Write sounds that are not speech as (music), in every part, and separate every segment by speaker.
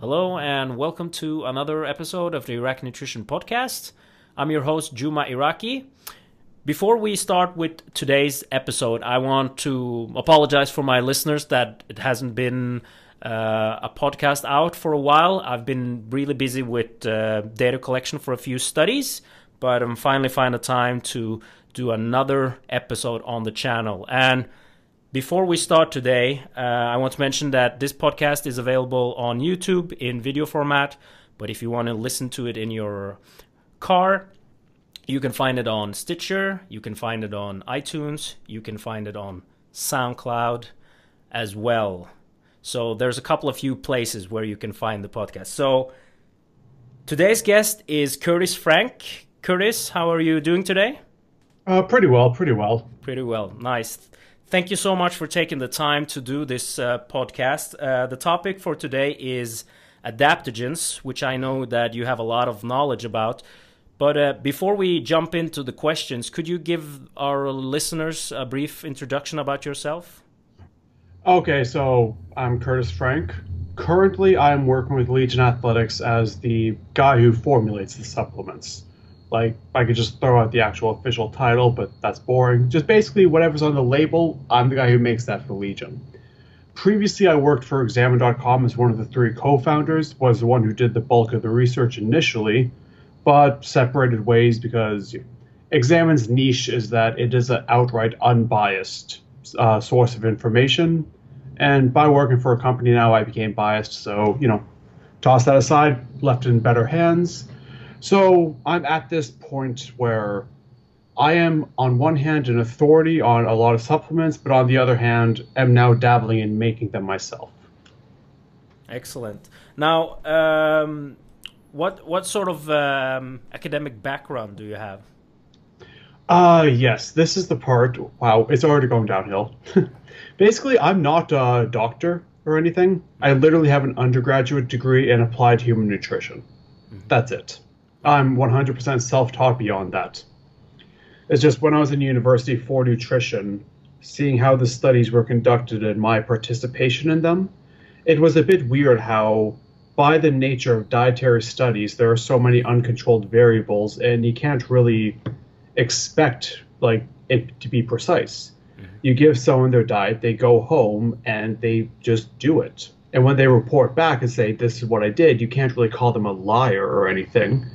Speaker 1: Hello, and welcome to another episode of the Iraki Nutrition Podcast. I'm your host, Juma Iraki. Before we start with today's episode, I want to apologize for my listeners that it hasn't been uh, a podcast out for a while. I've been really busy with uh, data collection for a few studies, but I'm finally finding the time to do another episode on the channel. And before we start today, uh, I want to mention that this podcast is available on YouTube in video format. But if you want to listen to it in your car, you can find it on Stitcher, you can find it on iTunes, you can find it on SoundCloud as well. So there's a couple of few places where you can find the podcast. So today's guest is Kurtis Frank. Kurtis, how are you doing today?
Speaker 2: Uh, pretty well, pretty well.
Speaker 1: Pretty well. Nice. Thank you so much for taking the time to do this uh, podcast. Uh, the topic for today is adaptogens, which I know that you have a lot of knowledge about. But uh, before we jump into the questions, could you give our listeners a brief introduction about yourself?
Speaker 2: Okay, so I'm Kurtis Frank. Currently, I'm working with Legion Athletics as the guy who formulates the supplements. Like, I could just throw out the actual official title, but that's boring. Just basically whatever's on the label, I'm the guy who makes that for Legion. Previously, I worked for Examine.com as one of the three co-founders, was the one who did the bulk of the research initially, but separated ways because Examine's niche is that it is an outright unbiased uh, source of information. And by working for a company now, I became biased. So, you know, toss that aside, left in better hands. So I'm at this point where I am, on one hand, an authority on a lot of supplements, but on the other hand, am now dabbling in making them myself.
Speaker 1: Excellent. Now, um, what what sort of um, academic background do you have?
Speaker 2: Uh, yes, this is the part. Wow, it's already going downhill. (laughs) Basically, I'm not a doctor or anything. I literally have an undergraduate degree in applied human nutrition. Mm-hmm. That's it. I'm 100% self taught beyond that. It's just when I was in university for nutrition, seeing how the studies were conducted and my participation in them, it was a bit weird how, by the nature of dietary studies, there are so many uncontrolled variables, and you can't really expect like it to be precise. Mm-hmm. You give someone their diet, they go home and they just do it. And when they report back and say, This is what I did, you can't really call them a liar or anything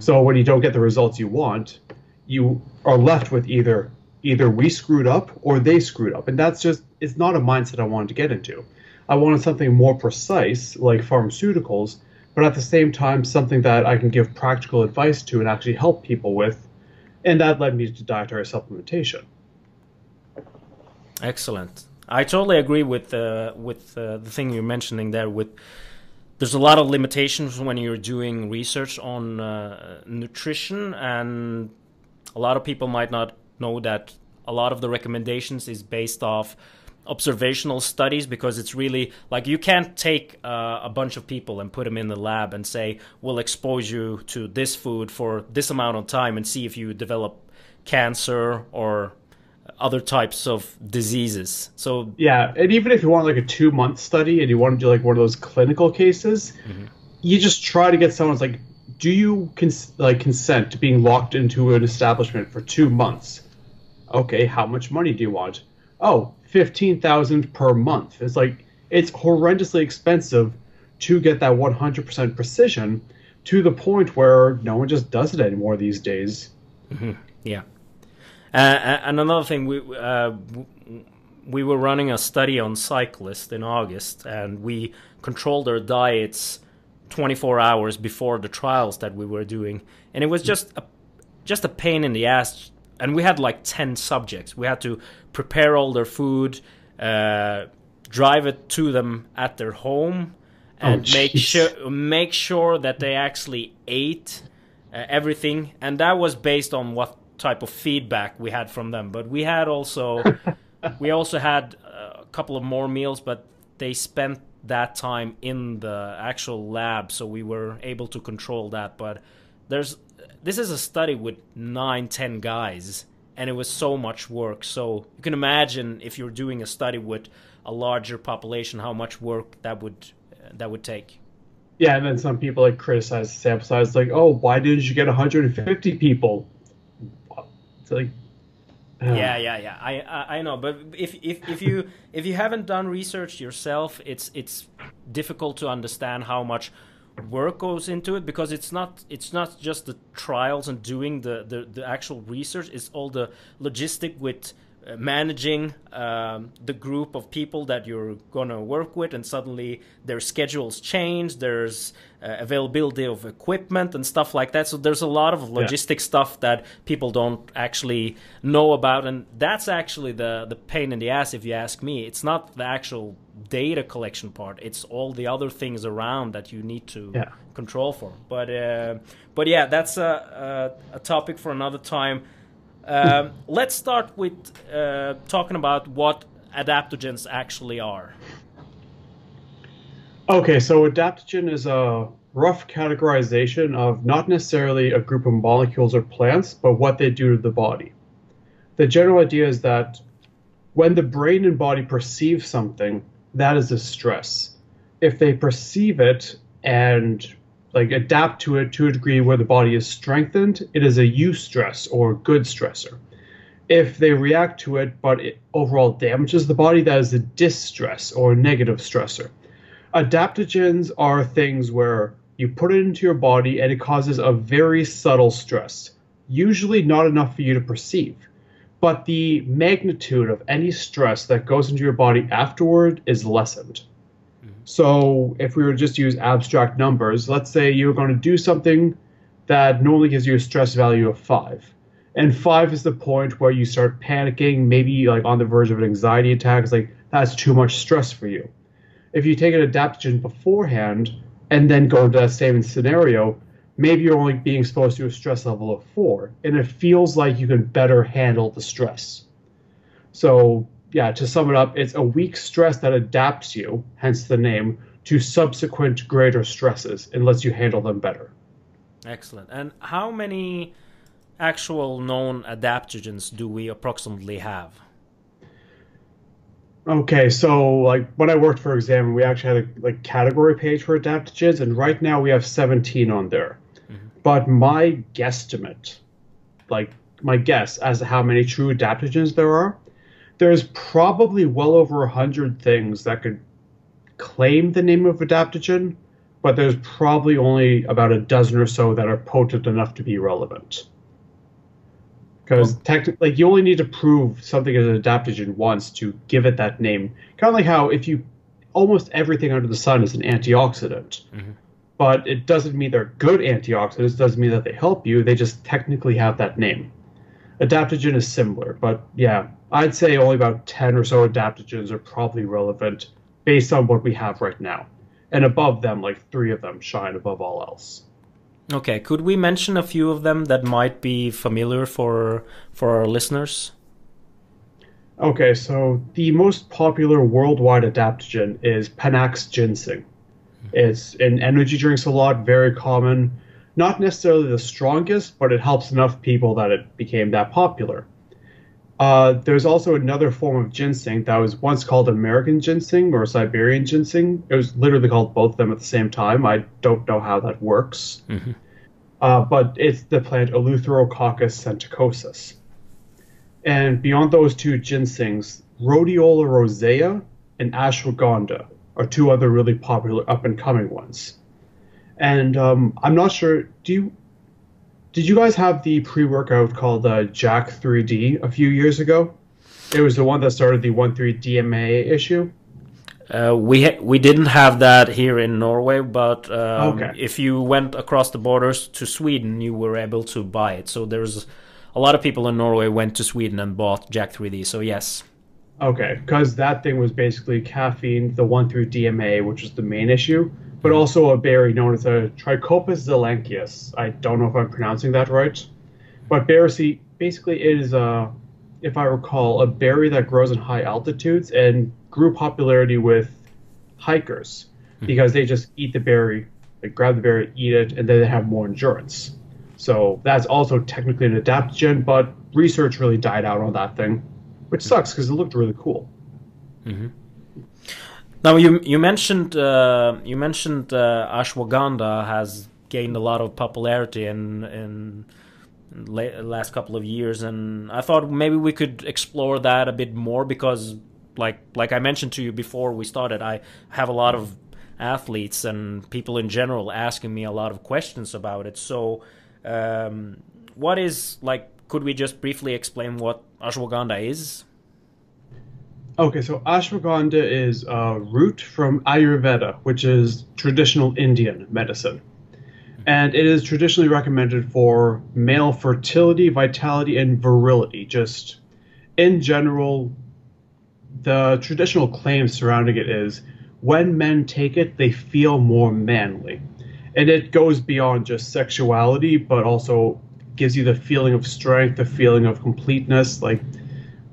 Speaker 2: so when you don't get the results you want, you are left with either either we screwed up or they screwed up, and that's just it's not a mindset I wanted to get into. I wanted something more precise, like pharmaceuticals, but at the same time something that I can give practical advice to and actually help people with, and that led me to dietary supplementation.
Speaker 1: Excellent. I totally agree with uh, with uh, the thing you're mentioning there with there's a lot of limitations when you're doing research on uh, nutrition and a lot of people might not know that a lot of the recommendations is based off observational studies because it's really like you can't take uh, a bunch of people and put them in the lab and say we'll expose you to this food for this amount of time and see if you develop cancer or other types of diseases. So
Speaker 2: yeah, and even if you want like a two month study and you want to do like one of those clinical cases, mm-hmm. you just try to get someone's like, do you cons- like consent to being locked into an establishment for two months? Okay, how much money do you want? Oh, fifteen thousand per month. It's like it's horrendously expensive to get that one hundred percent precision to the point where no one just does it anymore these days.
Speaker 1: Mm-hmm. Yeah. Uh, and another thing, we uh, we were running a study on cyclists in August, and we controlled their diets 24 hours before the trials that we were doing, and it was just a just a pain in the ass. And we had like 10 subjects. We had to prepare all their food, uh, drive it to them at their home, and oh, make sure make sure that they actually ate uh, everything. And that was based on what type of feedback we had from them. But we had also (laughs) we also had a couple of more meals, but they spent that time in the actual lab, so we were able to control that. But there's this is a study with nine, ten guys, and it was so much work. So you can imagine if you're doing a study with a larger population, how much work that would that would take.
Speaker 2: Yeah, and then some people like criticize the sample size, like, "Oh, why didn't you get 150 people?" It's like, uh,
Speaker 1: yeah, yeah, yeah. I, I, I know, but if, if if you if you haven't done research yourself, it's it's difficult to understand how much work goes into it because it's not it's not just the trials and doing the the, the actual research. It's all the logistic with managing um, the group of people that you're going to work with and suddenly their schedules change there's uh, availability of equipment and stuff like that so there's a lot of logistic yeah. stuff that people don't actually know about and that's actually the the pain in the ass if you ask me it's not the actual data collection part it's all the other things around that you need to
Speaker 2: yeah.
Speaker 1: control for but uh, but yeah that's a, a, a topic for another time um, let's start with uh, talking about what adaptogens actually are.
Speaker 2: Okay, so adaptogen is a rough categorization of not necessarily a group of molecules or plants, but what they do to the body. The general idea is that when the brain and body perceive something, that is a stress. If they perceive it and like adapt to it to a degree where the body is strengthened, it is a eustress or good stressor. If they react to it but it overall damages the body, that is a distress or negative stressor. Adaptogens are things where you put it into your body and it causes a very subtle stress, usually not enough for you to perceive. But the magnitude of any stress that goes into your body afterward is lessened. So if we were to just use abstract numbers, let's say you're going to do something that normally gives you a stress value of five. And five is the point where you start panicking, maybe like on the verge of an anxiety attack. It's like that's too much stress for you. If you take an adaptogen beforehand and then go into that same scenario, maybe you're only being exposed to a stress level of four, and it feels like you can better handle the stress. So yeah, to sum it up, it's a weak stress that adapts you, hence the name, to subsequent greater stresses and lets you handle them better.
Speaker 1: Excellent. And how many actual known adaptogens do we approximately have?
Speaker 2: Okay, so like when I worked for Examine, we actually had a like category page for adaptogens, and right now we have 17 on there. Mm-hmm. But my guesstimate, like my guess as to how many true adaptogens there are, there's probably well over a hundred things that could claim the name of adaptogen, but there's probably only about a dozen or so that are potent enough to be relevant. Because well, technically, like, you only need to prove something is an adaptogen once to give it that name. Kind of like how if you almost everything under the sun is an antioxidant, mm-hmm. but it doesn't mean they're good antioxidants. It Doesn't mean that they help you. They just technically have that name. Adaptogen is similar, but yeah, I'd say only about 10 or so adaptogens are probably relevant based on what we have right now. And above them, like three of them shine above all else.
Speaker 1: Okay, could we mention a few of them that might be familiar for for our listeners?
Speaker 2: Okay, so the most popular worldwide adaptogen is Panax ginseng. It's in energy drinks a lot, very common. Not necessarily the strongest, but it helps enough people that it became that popular. Uh, there's also another form of ginseng that was once called American ginseng or Siberian ginseng. It was literally called both of them at the same time. I don't know how that works. Mm-hmm. Uh, but it's the plant Eleutherococcus senticosus. And beyond those two ginsengs, Rhodiola rosea and ashwagandha are two other really popular up and coming ones. And um, I'm not sure. Do you did you guys have the pre-workout called uh, Jack 3D a few years ago? It was the one that started the 1,3 DMA issue.
Speaker 1: Uh, we ha- we didn't have that here in Norway, but um,
Speaker 2: okay.
Speaker 1: if you went across the borders to Sweden, you were able to buy it. So there's a lot of people in Norway went to Sweden and bought Jack 3D. So yes.
Speaker 2: Okay, because that thing was basically caffeine, the 1,3 DMA, which was the main issue, but also a berry known as a Trichopus zelenchius. I don't know if I'm pronouncing that right, but berry basically it is a, if I recall, a berry that grows in high altitudes and grew popularity with hikers hmm. because they just eat the berry, they grab the berry, eat it, and then they have more endurance. So that's also technically an adaptogen, but research really died out on that thing, which sucks because it looked really cool.
Speaker 1: Now you you mentioned uh, you mentioned uh, ashwagandha has gained a lot of popularity in in la- last couple of years, and I thought maybe we could explore that a bit more because, like like I mentioned to you before we started, I have a lot of athletes and people in general asking me a lot of questions about it. So, um, what is like? Could we just briefly explain what ashwagandha is?
Speaker 2: Okay, so ashwagandha is a root from Ayurveda, which is traditional Indian medicine. And it is traditionally recommended for male fertility, vitality, and virility. Just in general, the traditional claim surrounding it is when men take it, they feel more manly. And it goes beyond just sexuality, but also gives you the feeling of strength, the feeling of completeness. Like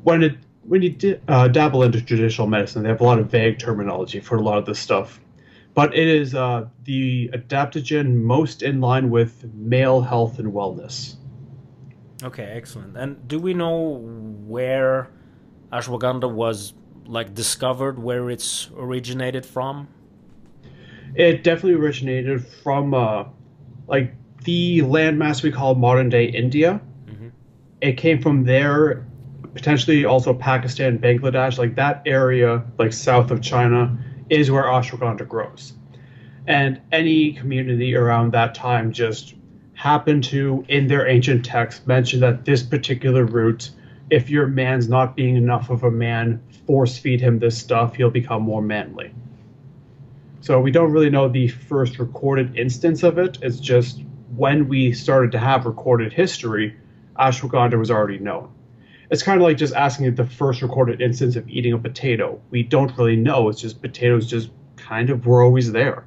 Speaker 2: when it when you di- uh, dabble into traditional medicine, they have a lot of vague terminology for a lot of this stuff. But it is uh, the adaptogen most in line with male health and wellness.
Speaker 1: Okay, excellent. And do we know where ashwagandha was like discovered, where it's originated from?
Speaker 2: It definitely originated from uh, like the landmass we call modern day India. It came from there, potentially also Pakistan, Bangladesh, like that area, like south of China, is where ashwagandha grows. And any community around that time just happened to, in their ancient texts, mention that this particular root, if your man's not being enough of a man, force feed him this stuff, he'll become more manly. So we don't really know the first recorded instance of it. It's just when we started to have recorded history, ashwagandha was already known. It's kind of like just asking the first recorded instance of eating a potato. We don't really know. It's just potatoes just kind of were always there.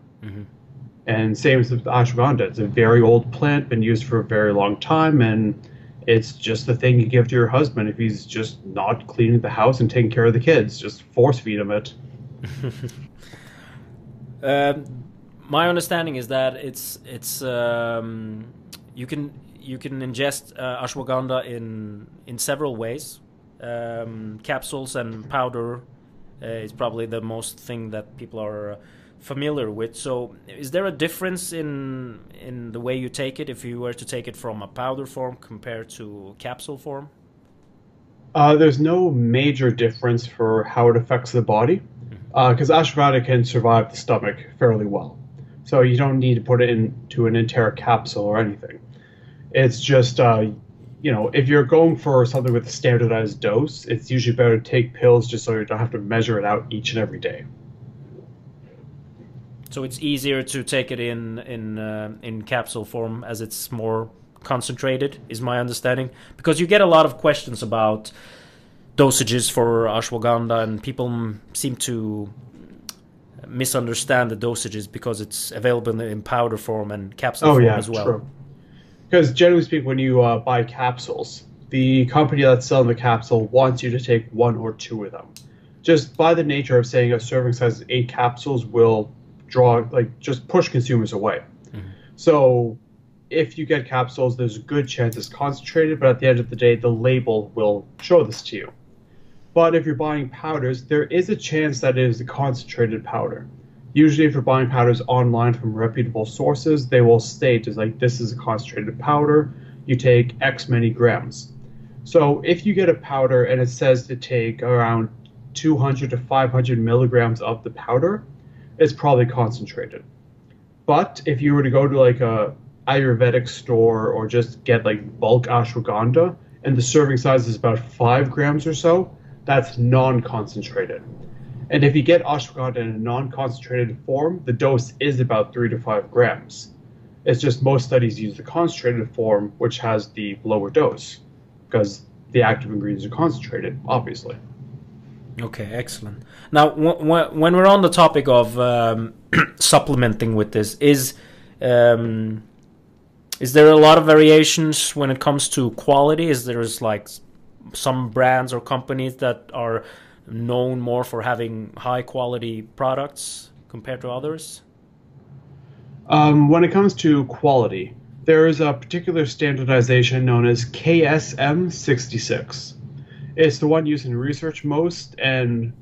Speaker 2: And same with ashwagandha. It's a very old plant, been used for a very long time, and it's just the thing you give to your husband if he's just not cleaning the house and taking care of the kids. Just force feed him it. (laughs)
Speaker 1: Um, my understanding is that it's it's um, you can you can ingest uh, ashwagandha in in several ways. Um, capsules and powder uh, is probably the most thing that people are uh, familiar with. So, is there a difference in in the way you take it if you were to take it from a powder form compared to capsule form?
Speaker 2: Uh, there's no major difference for how it affects the body because ashwagandha can survive the stomach fairly well. So you don't need to put it into an entire capsule or anything. It's just, uh, you know, if you're going for something with a standardized dose, it's usually better to take pills just so you don't have to measure it out each and every day.
Speaker 1: So it's easier to take it in in uh, in capsule form as it's more concentrated, is my understanding. Because you get a lot of questions about dosages for ashwagandha, and people m- seem to misunderstand the dosages because it's available in powder form and capsule
Speaker 2: Oh
Speaker 1: form
Speaker 2: yeah,
Speaker 1: as well.
Speaker 2: true. Because generally speaking, when you uh, buy capsules, the company that's selling the capsule wants you to take one or two of them. Just by the nature of saying a serving size of eight capsules will draw like just push consumers away. So if you get capsules, there's a good chance it's concentrated, but at the end of the day, the label will show this to you. But if you're buying powders, there is a chance that it is a concentrated powder. Usually, if you're buying powders online from reputable sources, they will state is like this is a concentrated powder. You take X many grams. So if you get a powder and it says to take around 200 to 500 milligrams of the powder, it's probably concentrated. But if you were to go to like a Ayurvedic store or just get like bulk ashwagandha and the serving size is about five grams or so, that's non-concentrated. And if you get ashwagandha in a non-concentrated form, the dose is about three to five grams. It's just most studies use the concentrated form, which has the lower dose, because the active ingredients are concentrated, obviously.
Speaker 1: Okay, excellent. Now, when we're on the topic of um, (clears throat) supplementing with this, is um, is there a lot of variations when it comes to quality? Is there like some brands or companies that are known more for having high quality products compared to others?
Speaker 2: Um, when it comes to quality, there is a particular standardization known as KSM66. It's the one used in research most, and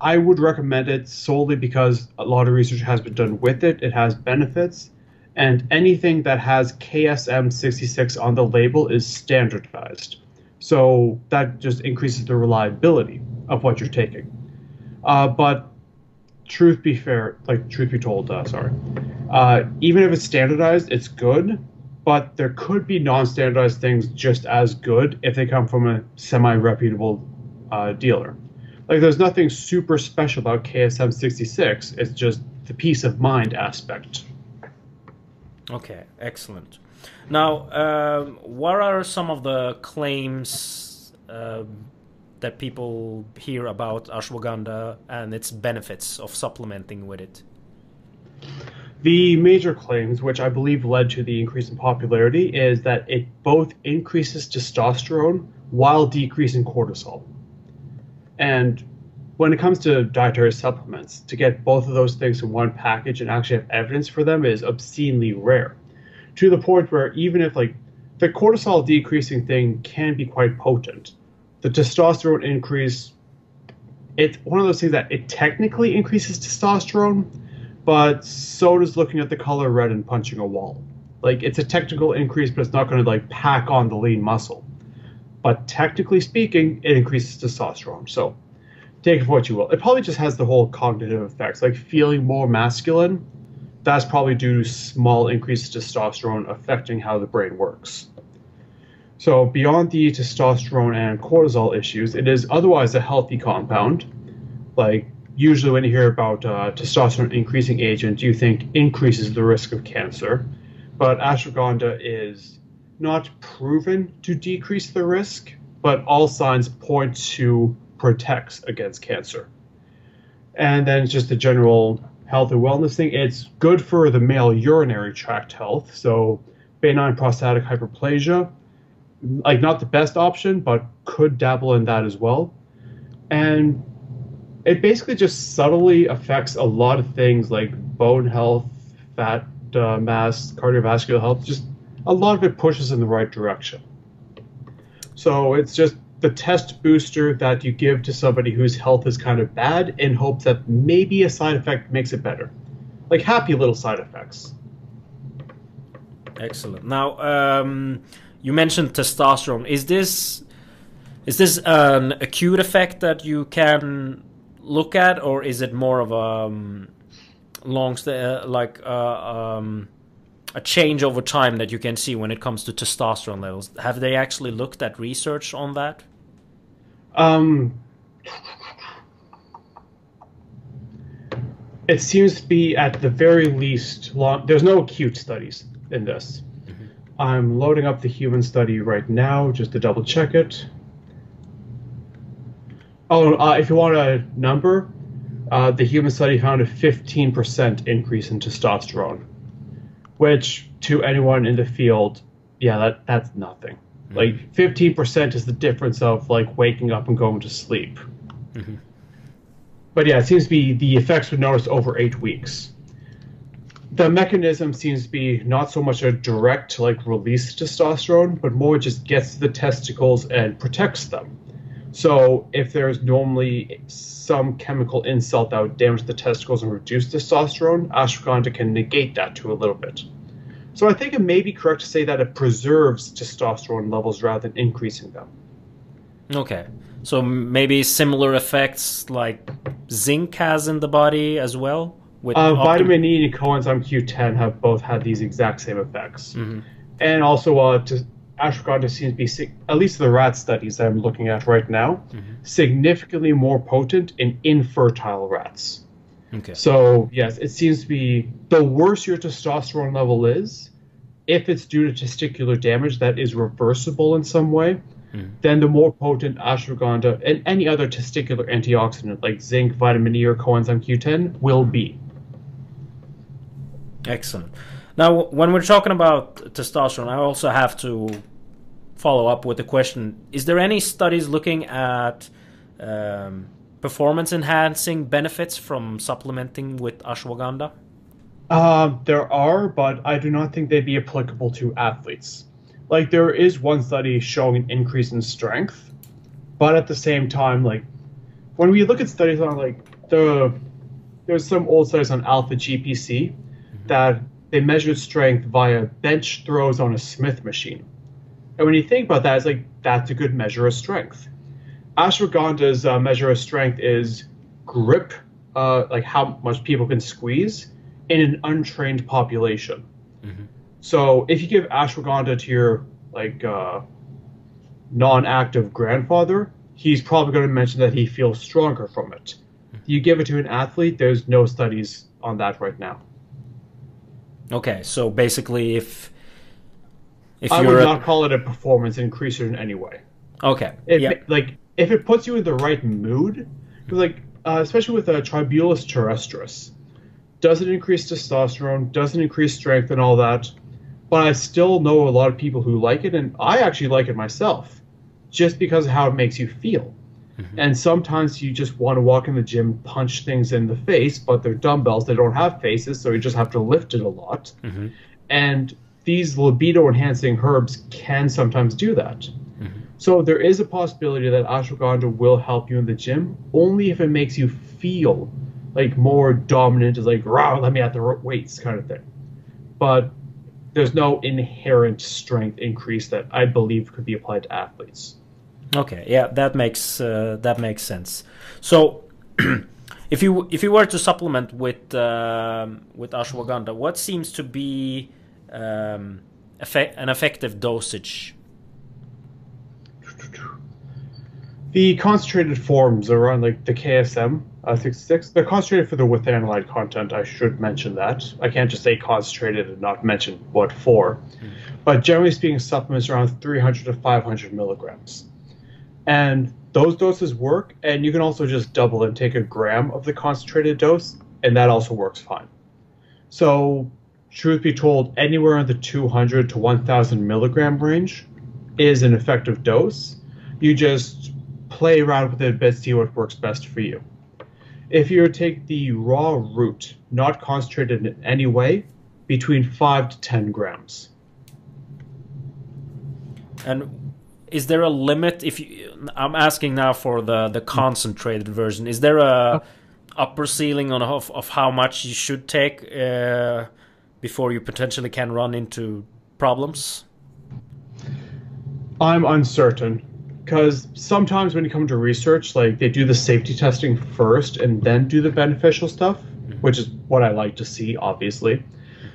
Speaker 2: I would recommend it solely because a lot of research has been done with it. It has benefits, and anything that has KSM66 on the label is standardized. So that just increases the reliability of what you're taking. Uh, but truth be fair, like truth be told, uh, sorry, uh, even if it's standardized, it's good. But there could be non-standardized things just as good if they come from a semi-reputable uh, dealer. Like there's nothing super special about KSM 66. It's just the peace of mind aspect.
Speaker 1: Okay, excellent. Now, um, what are some of the claims um, that people hear about ashwagandha and its benefits of supplementing with it?
Speaker 2: The major claims, which I believe led to the increase in popularity, is that it both increases testosterone while decreasing cortisol. And when it comes to dietary supplements, to get both of those things in one package and actually have evidence for them is obscenely rare. To the point where even if like the cortisol decreasing thing can be quite potent, the testosterone increase it's one of those things that it technically increases testosterone, but so does looking at the color red and punching a wall. Like it's a technical increase, but it's not going to like pack on the lean muscle. But technically speaking, it increases testosterone. So take it for what you will. It probably just has the whole cognitive effects, like feeling more masculine. That's probably due to small increases in testosterone affecting how the brain works. So, beyond the testosterone and cortisol issues, it is otherwise a healthy compound. Like, usually when you hear about uh, testosterone increasing agent, you think increases the risk of cancer. But ashwagandha is not proven to decrease the risk, but all signs point to protects against cancer. And then just the general health and wellness thing. It's good for the male urinary tract health. So, benign prostatic hyperplasia, like not the best option, but could dabble in that as well. And it basically just subtly affects a lot of things like bone health, fat uh, mass, cardiovascular health. Just a lot of it pushes in the right direction. So it's just the test booster that you give to somebody whose health is kind of bad in hopes that maybe a side effect makes it better. Like happy little side effects.
Speaker 1: Excellent. Now, um, you mentioned testosterone. Is this is this an acute effect that you can look at, or is it more of a um, long, uh, like uh, um, a change over time that you can see when it comes to testosterone levels? Have they actually looked at research on that?
Speaker 2: Um, it seems to be at the very least long. There's no acute studies in this. I'm loading up the human study right now just to double check it. Oh, uh, if you want a number, uh, the human study found a 15% increase in testosterone, which to anyone in the field, yeah, that that's nothing. Mm-hmm. Like 15% is the difference of like waking up and going to sleep. Mm-hmm. But yeah, it seems to be the effects were noticed over eight weeks. The mechanism seems to be not so much a direct like release testosterone, but more just gets to the testicles and protects them. So if there's normally some chemical insult that would damage the testicles and reduce testosterone, ashwagandha can negate that to a little bit. So I think it may be correct to say that it preserves testosterone levels rather than increasing them.
Speaker 1: Okay. So maybe similar effects like zinc has in the body as well?
Speaker 2: With uh, vitamin E and coenzyme Q10 have both had these exact same effects. Mm-hmm. And also, uh, to, ashwagandha seems to be, at least the rat studies that I'm looking at right now, mm-hmm. significantly more potent in infertile rats. Okay. So yes, it seems to be the worse your testosterone level is, if it's due to testicular damage that is reversible in some way, mm. then the more potent ashwagandha and any other testicular antioxidant like zinc, vitamin E, or coenzyme Q10 will be.
Speaker 1: Excellent. Now, when we're talking about testosterone, I also have to follow up with the question: Is there any studies looking at um, performance enhancing benefits from supplementing with ashwagandha?
Speaker 2: Uh, there are, but I do not think they'd be applicable to athletes. Like there is one study showing an increase in strength, but at the same time, like when we look at studies on like the there's some old studies on alpha GPC. That they measured strength via bench throws on a Smith machine. And when you think about that, it's like that's a good measure of strength. Ashwagandha's uh, measure of strength is grip, uh, like how much people can squeeze in an untrained population. Mm-hmm. So if you give ashwagandha to your like uh, non-active grandfather, he's probably going to mention that he feels stronger from it. Mm-hmm. You give it to an athlete, there's no studies on that right now.
Speaker 1: Okay, so basically, if
Speaker 2: if I would not call it a performance increaser in any way.
Speaker 1: Okay,
Speaker 2: it, yeah. like if it puts you in the right mood, like uh, especially with a uh, Tribulus terrestris, doesn't increase testosterone, doesn't increase strength and all that, but I still know a lot of people who like it, and I actually like it myself, just because of how it makes you feel. Mm-hmm. And sometimes you just want to walk in the gym, punch things in the face, but they're dumbbells. They don't have faces, so you just have to lift it a lot. Mm-hmm. And these libido enhancing herbs can sometimes do that. Mm-hmm. So there is a possibility that ashwagandha will help you in the gym, only if it makes you feel like more dominant, is like, rah, let me at the weights kind of thing. But there's no inherent strength increase that I believe could be applied to athletes.
Speaker 1: Okay, yeah, that makes uh, that makes sense. So, (clears throat) if you if you were to supplement with uh, with ashwagandha, what seems to be um, effect, an effective dosage?
Speaker 2: The concentrated forms are around like the KSM uh, 66, they're concentrated for the withanolide content. I should mention that. I can't just say concentrated and not mention what for. Mm. But generally speaking, supplements around 300 to 500 milligrams and those doses work. And you can also just double and take a gram of the concentrated dose, and that also works fine. So, truth be told, anywhere in the 200 to 1,000 milligram range is an effective dose. You just play around with it a bit, see what works best for you. If you take the raw root, not concentrated in any way, between 5 to 10 grams.
Speaker 1: And is there a limit? If you, i'm asking now for the the concentrated version. Is there a upper ceiling on of, of how much you should take uh, before you potentially can run into problems?
Speaker 2: I'm uncertain because sometimes when you come to research like they do the safety testing first and then do the beneficial stuff mm-hmm. which is what i like to see obviously.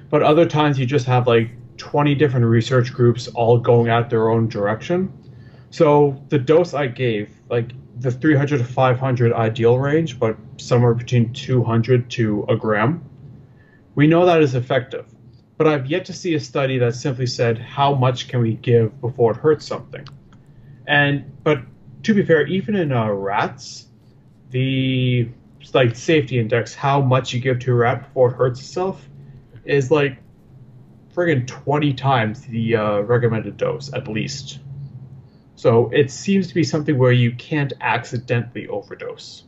Speaker 2: But other times you just have like 20 different research groups all going out their own direction so the dose I gave, like the 300 to 500 ideal range, but somewhere between 200 to a gram, we know that is effective. But I've yet to see a study that simply said how much can we give before it hurts something. And but to be fair, even in uh, rats, the like safety index, how much you give to a rat before it hurts itself, is like friggin' 20 times the uh, recommended dose at least. So it seems to be something where you can't accidentally overdose.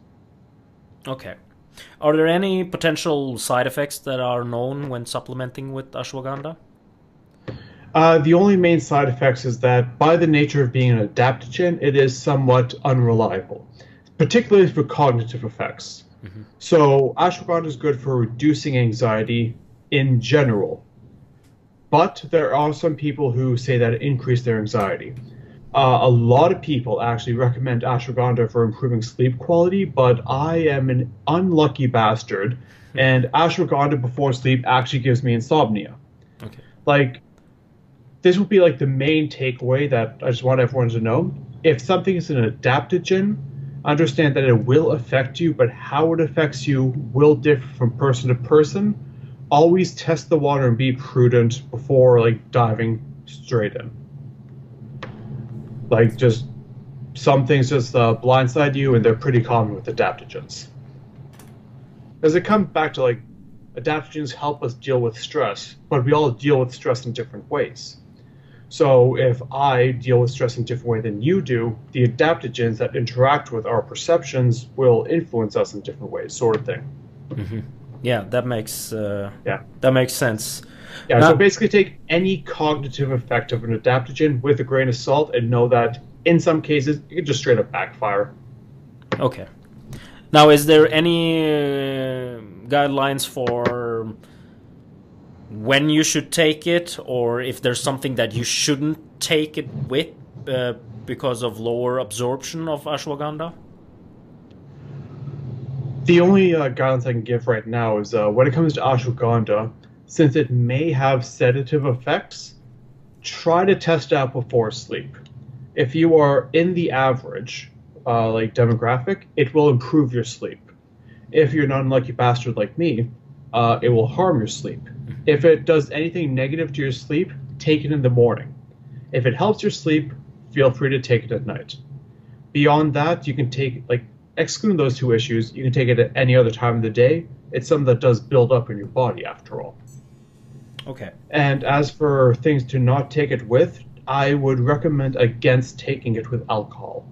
Speaker 1: Okay. Are there any potential side effects that are known when supplementing with ashwagandha?
Speaker 2: Uh, the only main side effects is that by the nature of being an adaptogen, it is somewhat unreliable, particularly for cognitive effects. Mm-hmm. So ashwagandha is good for reducing anxiety in general, but there are some people who say that it increases their anxiety. Uh, a lot of people actually recommend ashwagandha for improving sleep quality, but I am an unlucky bastard, hmm. and ashwagandha before sleep actually gives me insomnia. Okay. Like, this would be like the main takeaway that I just want everyone to know. If something is an adaptogen, understand that it will affect you, but how it affects you will differ from person to person. Always test the water and be prudent before like diving straight in like just some things just uh, blindside you, and they're pretty common with adaptogens. As it comes back to like adaptogens help us deal with stress, but we all deal with stress in different ways. So if I deal with stress in a different way than you do, the adaptogens that interact with our perceptions will influence us in different ways, sort of thing.
Speaker 1: Mm-hmm. Yeah, that makes uh,
Speaker 2: Yeah.
Speaker 1: that makes sense.
Speaker 2: Yeah,
Speaker 1: Now-
Speaker 2: so basically take any cognitive effect of an adaptogen with a grain of salt and know that in some cases it can just straight up backfire.
Speaker 1: Okay. Now, is there any uh, guidelines for when you should take it, or if there's something that you shouldn't take it with uh, because of lower absorption of ashwagandha?
Speaker 2: The only uh, guidance I can give right now is uh, when it comes to ashwagandha, since it may have sedative effects, try to test out before sleep. If you are in the average, uh, like demographic, it will improve your sleep. If you're an unlucky bastard like me, uh, it will harm your sleep. If it does anything negative to your sleep, take it in the morning. If it helps your sleep, feel free to take it at night. Beyond that, you can take like excluding those two issues, you can take it at any other time of the day. It's something that does build up in your body after all.
Speaker 1: Okay.
Speaker 2: And as for things to not take it with, I would recommend against taking it with alcohol.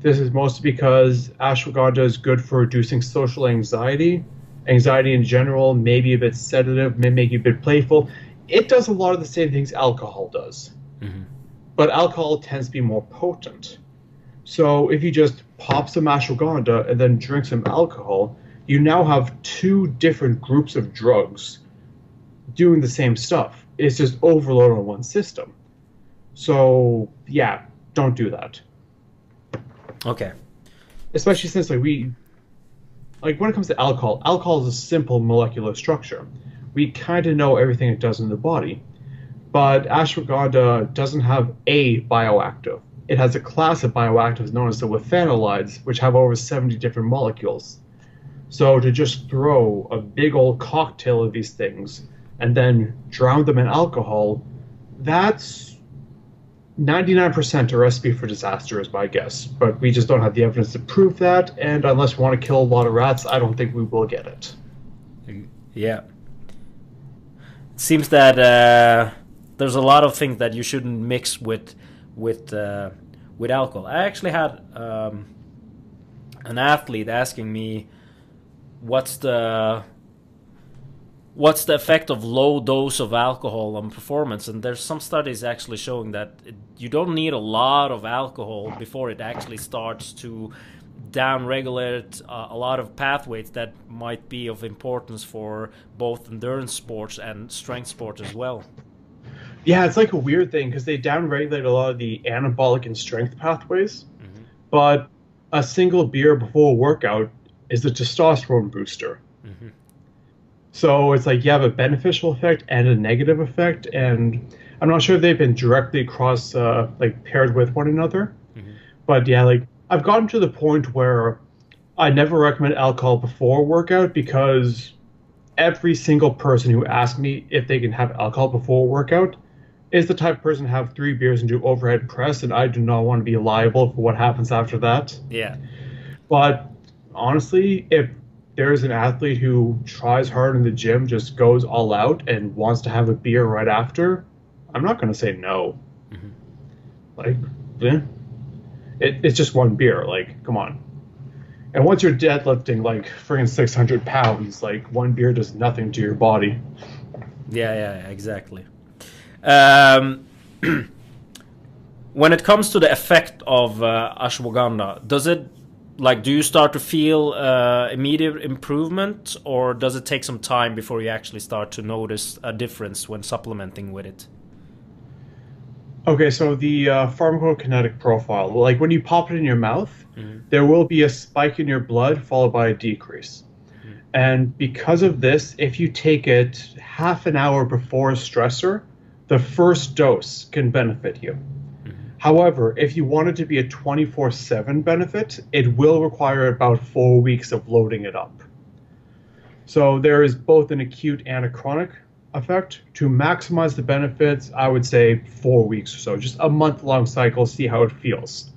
Speaker 2: This is mostly because ashwagandha is good for reducing social anxiety. Anxiety in general, maybe a bit sedative, may make you a bit playful. It does a lot of the same things alcohol does.
Speaker 1: Mhm.
Speaker 2: But alcohol tends to be more potent. So if you just pop some ashwagandha and then drink some alcohol, you now have two different groups of drugs doing the same stuff. It's just overload on one system. So yeah, don't do that.
Speaker 1: Okay.
Speaker 2: Especially since like we like when it comes to alcohol, alcohol is a simple molecular structure. We kind of know everything it does in the body. But ashwagandha doesn't have a bioactive. It has a class of bioactives known as the withanolides, which have over 70 different molecules. So to just throw a big old cocktail of these things and then drown them in alcohol, that's 99% a recipe for disaster, is my guess. But we just don't have the evidence to prove that, and unless we want to kill a lot of rats, I don't think we will get it.
Speaker 1: Yeah. It seems that uh, there's a lot of things that you shouldn't mix with with uh, with alcohol. I actually had um, an athlete asking me what's the what's the effect of low dose of alcohol on performance and there's some studies actually showing that it, you don't need a lot of alcohol before it actually starts to downregulate uh, a lot of pathways that might be of importance for both endurance sports and strength sports as well
Speaker 2: Yeah, it's like a weird thing because they downregulate a lot of the anabolic and strength pathways, but a single beer before a workout is a testosterone booster.
Speaker 1: Mhm.
Speaker 2: So it's like you have a beneficial effect and a negative effect, and I'm not sure if they've been directly cross uh, like paired with one another. But yeah, like I've gotten to the point where I never recommend alcohol before workout because every single person who asks me if they can have alcohol before workout is the type of person to have three beers and do overhead press, and I do not want to be liable for what happens after that.
Speaker 1: yeah
Speaker 2: But honestly, if there's an athlete who tries hard in the gym, just goes all out, and wants to have a beer right after, I'm not going to say no. Like, eh. it, it's just one beer. Like, come on. And once you're deadlifting like friggin' 600 pounds, like one beer does nothing to your body.
Speaker 1: Yeah, yeah, yeah, exactly. Um, (clears throat) when it comes to the effect of uh, ashwagandha, does it like do you start to feel uh, immediate improvement, or does it take some time before you actually start to notice a difference when supplementing with it?
Speaker 2: Okay, so the uh, pharmacokinetic profile, like when you pop it in your mouth, there will be a spike in your blood followed by a decrease. And because of this, if you take it half an hour before a stressor, the first dose can benefit you. However, if you want it to be a 24 7 benefit, it will require about four weeks of loading it up. So there is both an acute and a chronic effect. To maximize the benefits, I would say four weeks or so, just a month long cycle, see how it feels.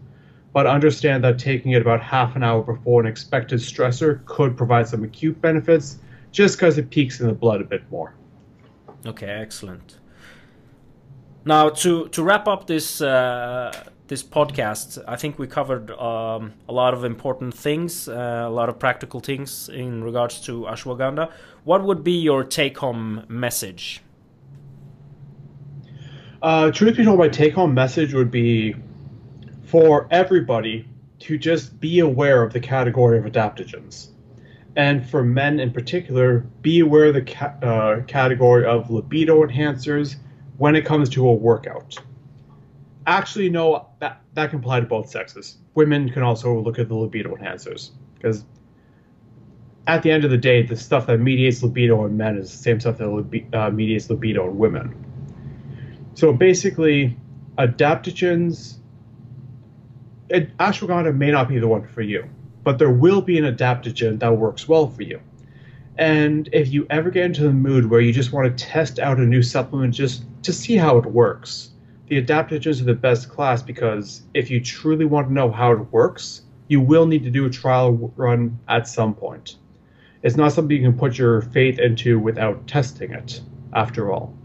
Speaker 2: But understand that taking it about half an hour before an expected stressor could provide some acute benefits just because it peaks in the blood a bit more.
Speaker 1: Okay, excellent. Now to to wrap up this uh, this podcast, I think we covered um, a lot of important things, uh, a lot of practical things in regards to ashwagandha. What would be your take-home message?
Speaker 2: Uh, truth be told, my take-home message would be for everybody to just be aware of the category of adaptogens, and for men in particular, be aware of the ca- uh, category of libido enhancers when it comes to a workout. Actually no that that can apply to both sexes. Women can also look at the libido enhancers because at the end of the day the stuff that mediates libido in men is the same stuff that libi- uh, mediates libido in women. So basically adaptogens it, ashwagandha may not be the one for you but there will be an adaptogen that works well for you and if you ever get into the mood where you just want to test out a new supplement just to see how it works the adaptogens are the best class because if you truly want to know how it works, you will need to do a trial run at some point. It's not something you can put your faith into without testing it, after all.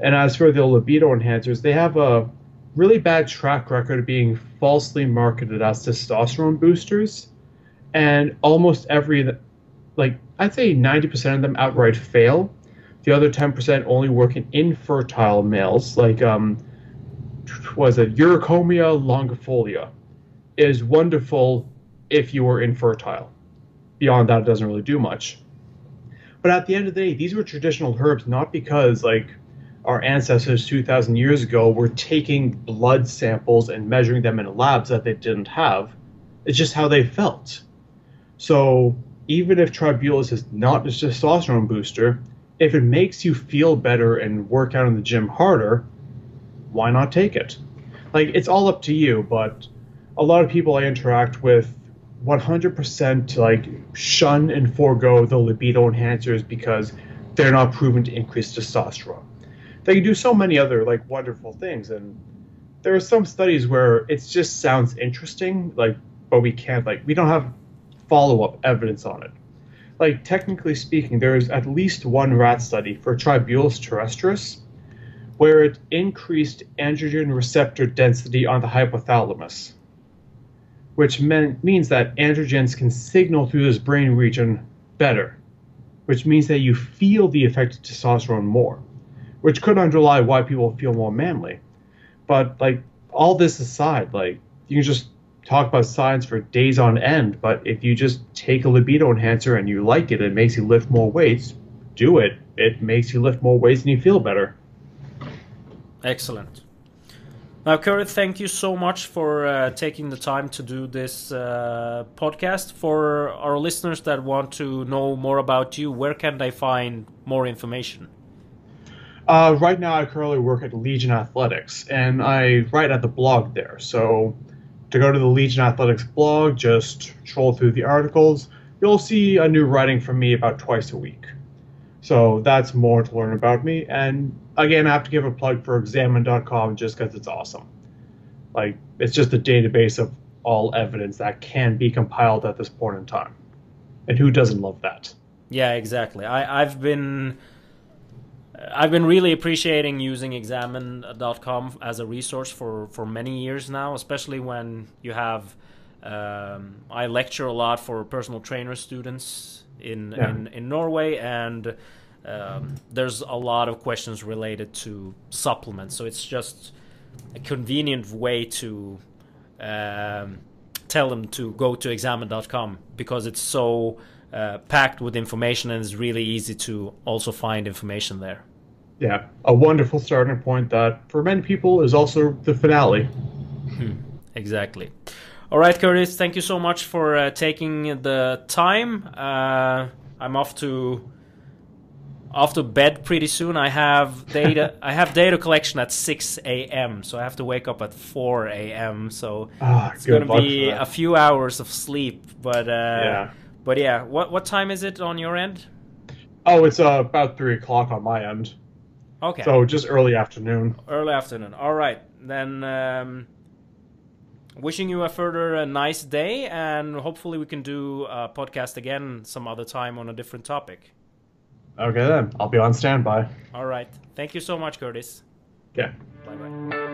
Speaker 2: And as for the libido enhancers, they have a really bad track record of being falsely marketed as testosterone boosters. And almost every, like, I'd say 90% of them outright fail. The other 10% only work in infertile males, like um, was it Eurycoma longifolia is wonderful if you are infertile. Beyond that, it doesn't really do much. But at the end of the day, these were traditional herbs not because like our ancestors 2,000 years ago were taking blood samples and measuring them in labs that they didn't have. It's just how they felt. So even if Tribulus is not a testosterone booster, if it makes you feel better and work out in the gym harder, why not take it? Like, it's all up to you, but a lot of people I interact with 100% like shun and forego the libido enhancers because they're not proven to increase testosterone. They can do so many other like wonderful things, and there are some studies where it just sounds interesting, like, but we can't like we don't have follow up evidence on it. Like technically speaking, there is at least one rat study for Tribulus terrestris where it increased androgen receptor density on the hypothalamus, which mean, means that androgens can signal through this brain region better, which means that you feel the effect of testosterone more, which could underlie why people feel more manly. But like all this aside, like you can just talk about science for days on end, but if you just take a libido enhancer and you like it, it makes you lift more weights, do it. It makes you lift more weights and you feel better.
Speaker 1: Excellent. Now, Kurt, thank you so much for uh, taking the time to do this uh, podcast. For our listeners that want to know more about you, where can they find more information?
Speaker 2: Uh, right now, I currently work at Legion Athletics, and I write at the blog there. So, to go to the Legion Athletics blog, just troll through the articles. You'll see a new writing from me about twice a week. So that's more to learn about me. And again, I have to give a plug for examine.com just because it's awesome. Like, it's just a database of all evidence that can be compiled at this point in time. And who doesn't love that?
Speaker 1: Yeah, exactly. I, I've been. I've been really appreciating using examine.com as a resource for, for many years now, especially when you have. Um, I lecture a lot for personal trainer students in, yeah. in, in Norway, and um, there's a lot of questions related to supplements. So it's just a convenient way to um, tell them to go to examine.com because it's so uh, packed with information and it's really easy to also find information there.
Speaker 2: Yeah, a wonderful starting point that for many people is also the finale.
Speaker 1: Hmm, exactly. All right, Kurtis, thank you so much for uh, taking the time. Uh, I'm off to off to bed pretty soon. I have data. (laughs) I have data collection at 6 a.m. So I have to wake up at 4 a.m. So
Speaker 2: oh,
Speaker 1: it's going to be a few hours of sleep. But uh, yeah. But yeah, what what time is it on your end?
Speaker 2: Oh, it's uh, about three o'clock on my end.
Speaker 1: Okay.
Speaker 2: So just early afternoon.
Speaker 1: Early afternoon. All right. Then um, wishing you a further uh, nice day, and hopefully we can do a podcast again some other time on a different topic.
Speaker 2: Okay then. I'll be on standby.
Speaker 1: All right. Thank you so much, Kurtis.
Speaker 2: Yeah.
Speaker 1: Bye bye.